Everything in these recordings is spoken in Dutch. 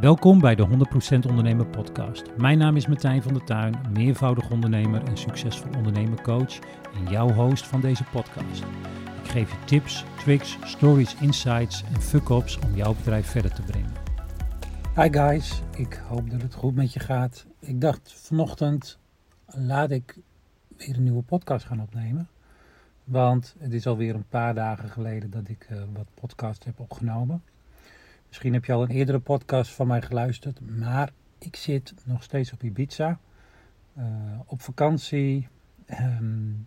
Welkom bij de 100% Ondernemer Podcast. Mijn naam is Martijn van der Tuin, meervoudig ondernemer en succesvol ondernemercoach en jouw host van deze podcast. Ik geef je tips, tricks, stories, insights en fuck-ups om jouw bedrijf verder te brengen. Hi guys, ik hoop dat het goed met je gaat. Ik dacht vanochtend laat ik weer een nieuwe podcast gaan opnemen. Want het is alweer een paar dagen geleden dat ik uh, wat podcast heb opgenomen. Misschien heb je al een eerdere podcast van mij geluisterd, maar ik zit nog steeds op Ibiza. Uh, op vakantie. Um,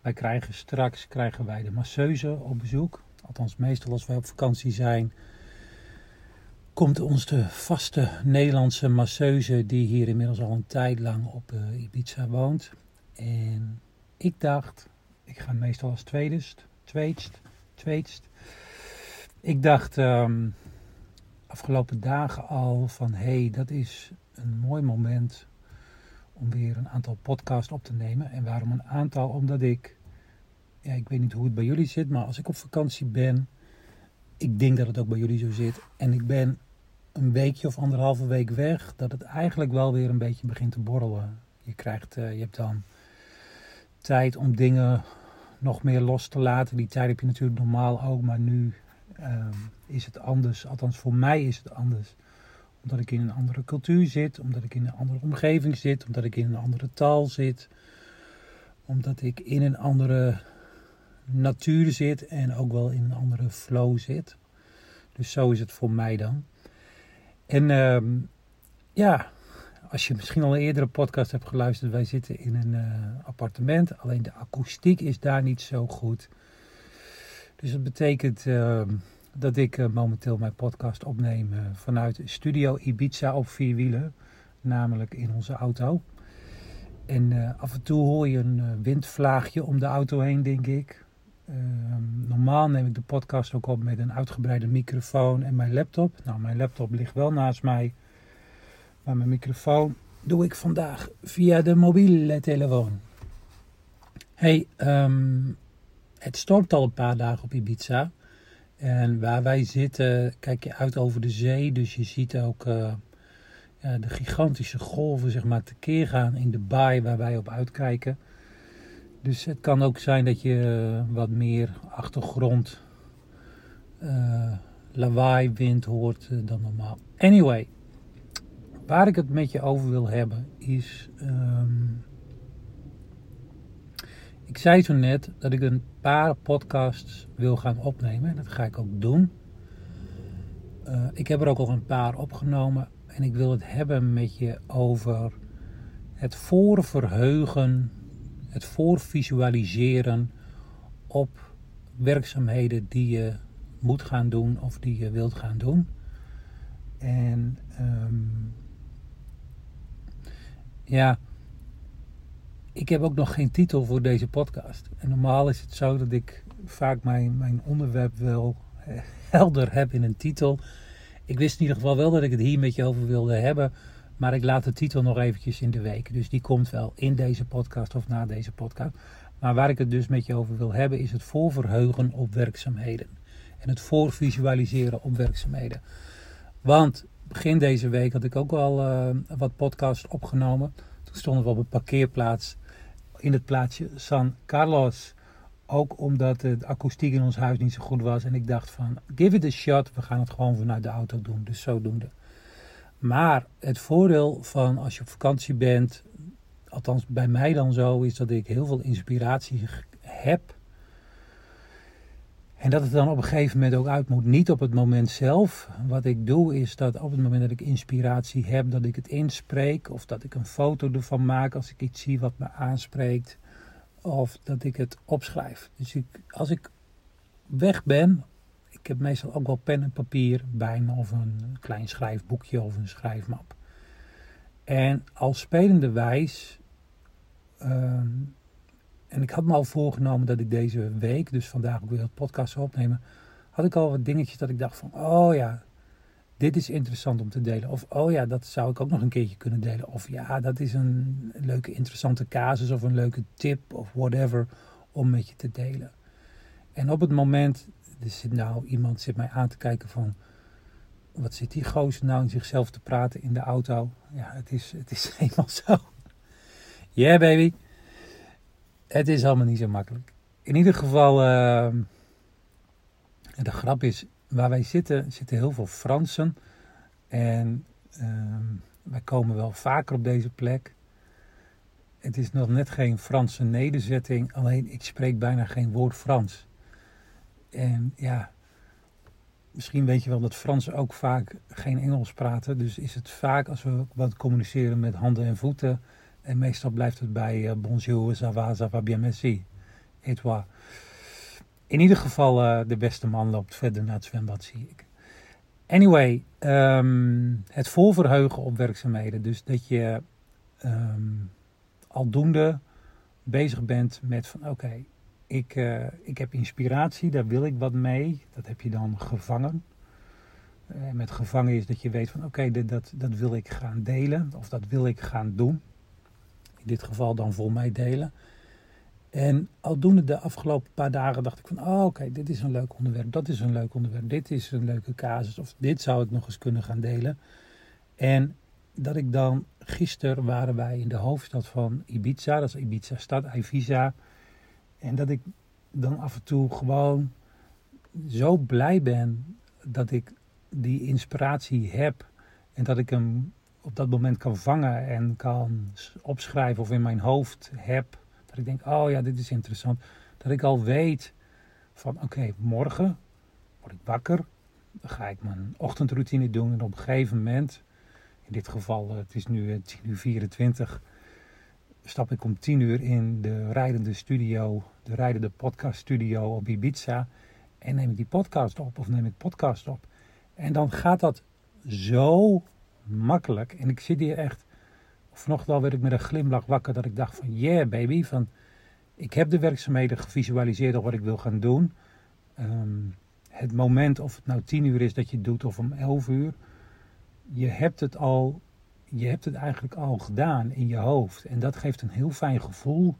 wij krijgen straks krijgen wij de masseuse op bezoek. Althans, meestal als wij op vakantie zijn, komt ons de vaste Nederlandse masseuse die hier inmiddels al een tijd lang op uh, Ibiza woont. En ik dacht, ik ga meestal als tweedest, tweedst, tweedst. Ik dacht um, afgelopen dagen al van hé, hey, dat is een mooi moment om weer een aantal podcasts op te nemen. En waarom een aantal? Omdat ik, ja, ik weet niet hoe het bij jullie zit, maar als ik op vakantie ben, ik denk dat het ook bij jullie zo zit. En ik ben een weekje of anderhalve week weg, dat het eigenlijk wel weer een beetje begint te borrelen. Je krijgt, uh, je hebt dan tijd om dingen nog meer los te laten. Die tijd heb je natuurlijk normaal ook, maar nu um, is het anders. Althans, voor mij is het anders. Omdat ik in een andere cultuur zit, omdat ik in een andere omgeving zit, omdat ik in een andere taal zit, omdat ik in een andere natuur zit en ook wel in een andere flow zit. Dus zo is het voor mij dan. En um, ja, als je misschien al een eerdere podcast hebt geluisterd, wij zitten in een uh, appartement. Alleen de akoestiek is daar niet zo goed. Dus dat betekent uh, dat ik uh, momenteel mijn podcast opneem vanuit Studio Ibiza op vier wielen. Namelijk in onze auto. En af en toe hoor je een windvlaagje om de auto heen, denk ik. Ehm, normaal neem ik de podcast ook op met een uitgebreide microfoon en mijn laptop. Nou, mijn laptop ligt wel naast mij. Maar mijn microfoon doe ik vandaag via de mobiele telefoon. Hey, um, het stormt al een paar dagen op Ibiza. En waar wij zitten, kijk je uit over de zee. Dus je ziet ook uh, ja, de gigantische golven zeg maar, tekeer gaan in de baai waar wij op uitkijken. Dus het kan ook zijn dat je uh, wat meer achtergrond uh, lawaai, wind hoort dan normaal. Anyway, waar ik het met je over wil hebben is. Um, ik zei zo net dat ik een paar podcasts wil gaan opnemen. En dat ga ik ook doen. Uh, ik heb er ook al een paar opgenomen. En ik wil het hebben met je over het voorverheugen, het voorvisualiseren op werkzaamheden die je moet gaan doen of die je wilt gaan doen. En um, ja, ik heb ook nog geen titel voor deze podcast. En normaal is het zo dat ik vaak mijn, mijn onderwerp wel eh, helder heb in een titel. Ik wist in ieder geval wel dat ik het hier met je over wilde hebben. Maar ik laat de titel nog eventjes in de week. Dus die komt wel in deze podcast of na deze podcast. Maar waar ik het dus met je over wil hebben is het voorverheugen op werkzaamheden. En het voorvisualiseren op werkzaamheden. Want begin deze week had ik ook al uh, wat podcasts opgenomen. Stonden we op een parkeerplaats in het plaatsje San Carlos. Ook omdat de akoestiek in ons huis niet zo goed was. En ik dacht van, give it a shot. We gaan het gewoon vanuit de auto doen. Dus zodoende. Maar het voordeel van als je op vakantie bent, althans bij mij dan zo, is dat ik heel veel inspiratie heb en dat het dan op een gegeven moment ook uit moet. Niet op het moment zelf. Wat ik doe is dat op het moment dat ik inspiratie heb, dat ik het inspreek. Of dat ik een foto ervan maak als ik iets zie wat me aanspreekt. Of dat ik het opschrijf. Dus ik, als ik weg ben, ik heb meestal ook wel pen en papier bij me. Of een klein schrijfboekje of een schrijfmap. En als spelende wijs uh, en ik had me al voorgenomen dat ik deze week, dus vandaag ook weer het podcast zou opnemen, had ik al wat dingetjes dat ik dacht van, oh ja, dit is interessant om te delen. Of, oh ja, dat zou ik ook nog een keertje kunnen delen. Of ja, dat is een leuke interessante casus of een leuke tip of whatever om met je te delen. En op het moment, er zit nou iemand zit mij aan te kijken van, wat zit die gozer nou in zichzelf te praten in de auto? Ja, het is, het is helemaal zo. Yeah, baby. Het is allemaal niet zo makkelijk. In ieder geval, uh, de grap is, waar wij zitten, zitten heel veel Fransen. En uh, wij komen wel vaker op deze plek. Het is nog net geen Franse nederzetting, alleen ik spreek bijna geen woord Frans. En ja, misschien weet je wel dat Fransen ook vaak geen Engels praten. Dus is het vaak als we wat communiceren met handen en voeten. En meestal blijft het bij uh, bonjour, ça va, ça va. Et. In ieder geval, uh, de beste man loopt verder naar het zwembad, zie ik. Anyway, um, het voorverheugen op werkzaamheden. Dus dat je um, aldoende bezig bent met van oké, ik, uh, ik heb inspiratie, daar wil ik wat mee. Dat heb je dan gevangen. Met gevangen is dat je weet van oké, okay, dat, dat wil ik gaan delen of dat wil ik gaan doen. In dit geval dan voor mij delen. En aldoende de afgelopen paar dagen dacht ik van, oh, oké, dit is een leuk onderwerp, dat is een leuk onderwerp, dit is een leuke casus, of dit zou ik nog eens kunnen gaan delen. En dat ik dan, gisteren waren wij in de hoofdstad van Ibiza, dat is Ibiza stad, Ibiza. En dat ik dan af en toe gewoon zo blij ben dat ik die inspiratie heb en dat ik hem op dat moment kan vangen en kan opschrijven of in mijn hoofd heb. Dat ik denk, oh ja, dit is interessant. Dat ik al weet van oké, morgen word ik wakker. Dan ga ik mijn ochtendroutine doen. En op een gegeven moment, in dit geval, het is nu 10 uur 24, stap ik om 10 uur in de rijdende studio, de rijdende podcast studio op Ibiza. En neem ik die podcast op of neem ik podcast op. En dan gaat dat zo makkelijk. En ik zit hier echt. Vanochtend al werd ik met een glimlach wakker dat ik dacht van yeah baby. Van, ik heb de werkzaamheden gevisualiseerd op wat ik wil gaan doen. Um, het moment of het nou tien uur is dat je het doet of om elf uur. Je hebt het al. Je hebt het eigenlijk al gedaan in je hoofd. En dat geeft een heel fijn gevoel.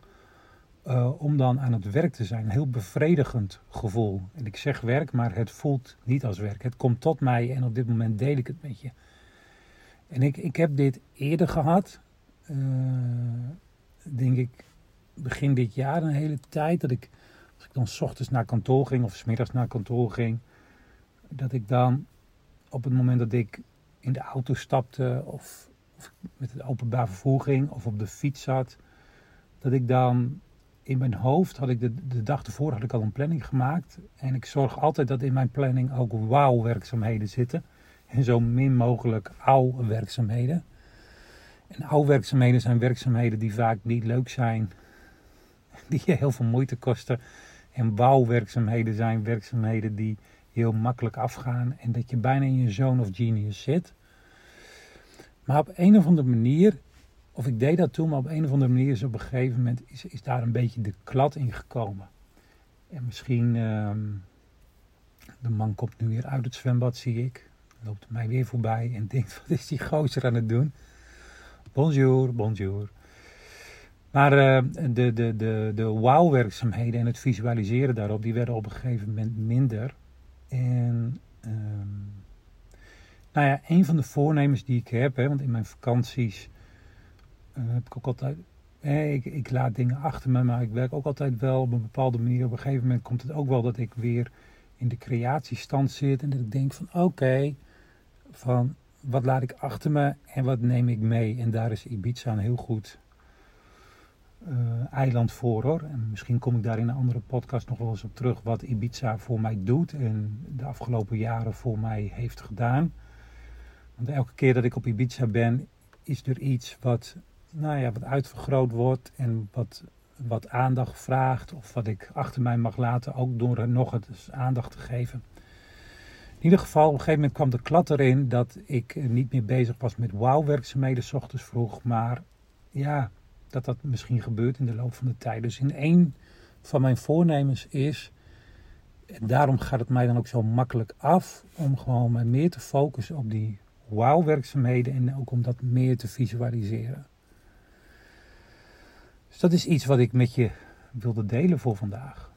Uh, om dan aan het werk te zijn. Een heel bevredigend gevoel. En ik zeg werk, maar het voelt niet als werk. Het komt tot mij en op dit moment deel ik het met je. En ik, ik heb dit eerder gehad. Uh, denk ik begin dit jaar een hele tijd. Dat ik, als ik dan s ochtends naar kantoor ging of s middags naar kantoor ging. Dat ik dan op het moment dat ik in de auto stapte of, of met het openbaar vervoer ging of op de fiets zat. Dat ik dan in mijn hoofd had ik de, de dag ervoor had ik al een planning gemaakt. En ik zorg altijd dat in mijn planning ook wauw werkzaamheden zitten en zo min mogelijk oude werkzaamheden. En oude werkzaamheden zijn werkzaamheden die vaak niet leuk zijn, die je heel veel moeite kosten. En bouwwerkzaamheden zijn werkzaamheden die heel makkelijk afgaan en dat je bijna in je zone of genius zit. Maar op een of andere manier, of ik deed dat toen, maar op een of andere manier is op een gegeven moment is, is daar een beetje de klad in gekomen. En misschien, um, de man komt nu weer uit het zwembad, zie ik loopt mij weer voorbij en denkt: wat is die gozer aan het doen? Bonjour, bonjour. Maar uh, de, de, de, de wow-werkzaamheden en het visualiseren daarop, die werden op een gegeven moment minder. En um, nou ja, een van de voornemens die ik heb, hè, want in mijn vakanties uh, heb ik ook altijd, eh, ik, ik, laat dingen achter me, maar ik werk ook altijd wel op een bepaalde manier. Op een gegeven moment komt het ook wel dat ik weer in de creatiestand zit en dat ik denk van oké, van wat laat ik achter me en wat neem ik mee. En daar is Ibiza een heel goed uh, eiland voor hoor. En misschien kom ik daar in een andere podcast nog wel eens op terug wat Ibiza voor mij doet en de afgelopen jaren voor mij heeft gedaan. Want elke keer dat ik op Ibiza ben, is er iets wat, nou ja, wat uitvergroot wordt en wat, wat aandacht vraagt. Of wat ik achter mij mag laten, ook door er nog eens aandacht te geven. In ieder geval, op een gegeven moment kwam de klad erin dat ik niet meer bezig was met wauw-werkzaamheden s ochtends vroeg. Maar ja, dat dat misschien gebeurt in de loop van de tijd. Dus in één van mijn voornemens is, en daarom gaat het mij dan ook zo makkelijk af, om gewoon meer te focussen op die wauw-werkzaamheden en ook om dat meer te visualiseren. Dus dat is iets wat ik met je wilde delen voor vandaag.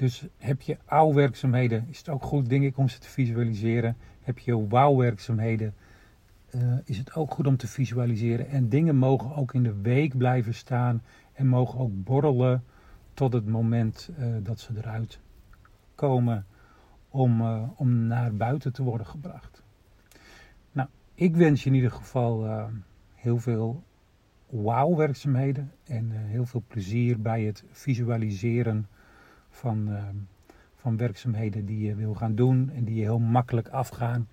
Dus heb je ouw-werkzaamheden, is het ook goed, denk ik, om ze te visualiseren. Heb je wauw-werkzaamheden, uh, is het ook goed om te visualiseren. En dingen mogen ook in de week blijven staan en mogen ook borrelen tot het moment uh, dat ze eruit komen om, uh, om naar buiten te worden gebracht. Nou, ik wens je in ieder geval heel veel wauw-werkzaamheden en heel veel plezier bij het visualiseren van, uh, van werkzaamheden die je wil gaan doen en die je heel makkelijk afgaan.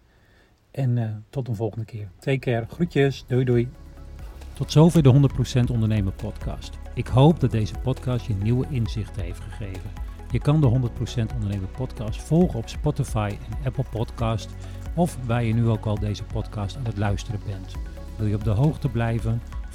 En uh, tot een volgende keer. Take care. Groetjes. Doei doei. Tot zover de 100% Ondernemer podcast. Ik hoop dat deze podcast je nieuwe inzichten heeft gegeven. Je kan de 100% Ondernemer podcast volgen op Spotify en Apple Podcast of waar je nu ook al deze podcast aan het luisteren bent. Wil je op de hoogte blijven?